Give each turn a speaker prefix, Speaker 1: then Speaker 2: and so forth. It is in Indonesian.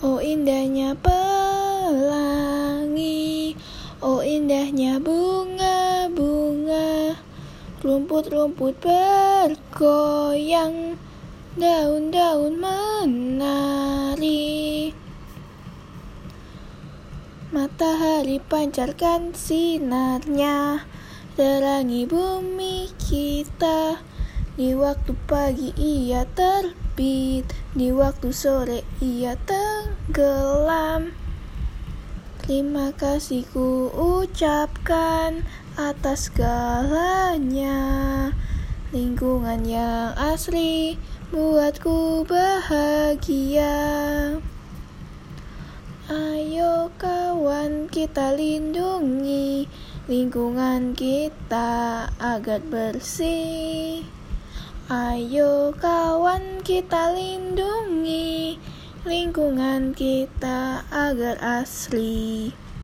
Speaker 1: Oh indahnya pelangi. Oh indahnya bunga-bunga. Rumput-rumput bergoyang Daun-daun menari. Matahari pancarkan sinarnya Terangi bumi kita Di waktu pagi ia terbit Di waktu sore ia tenggelam. Terima kasih ku ucapkan atas segalanya. Lingkungan yang asli buatku bahagia. Ayo kawan kita lindungi lingkungan kita agar bersih Ayo kawan kita lindungi lingkungan kita agar asli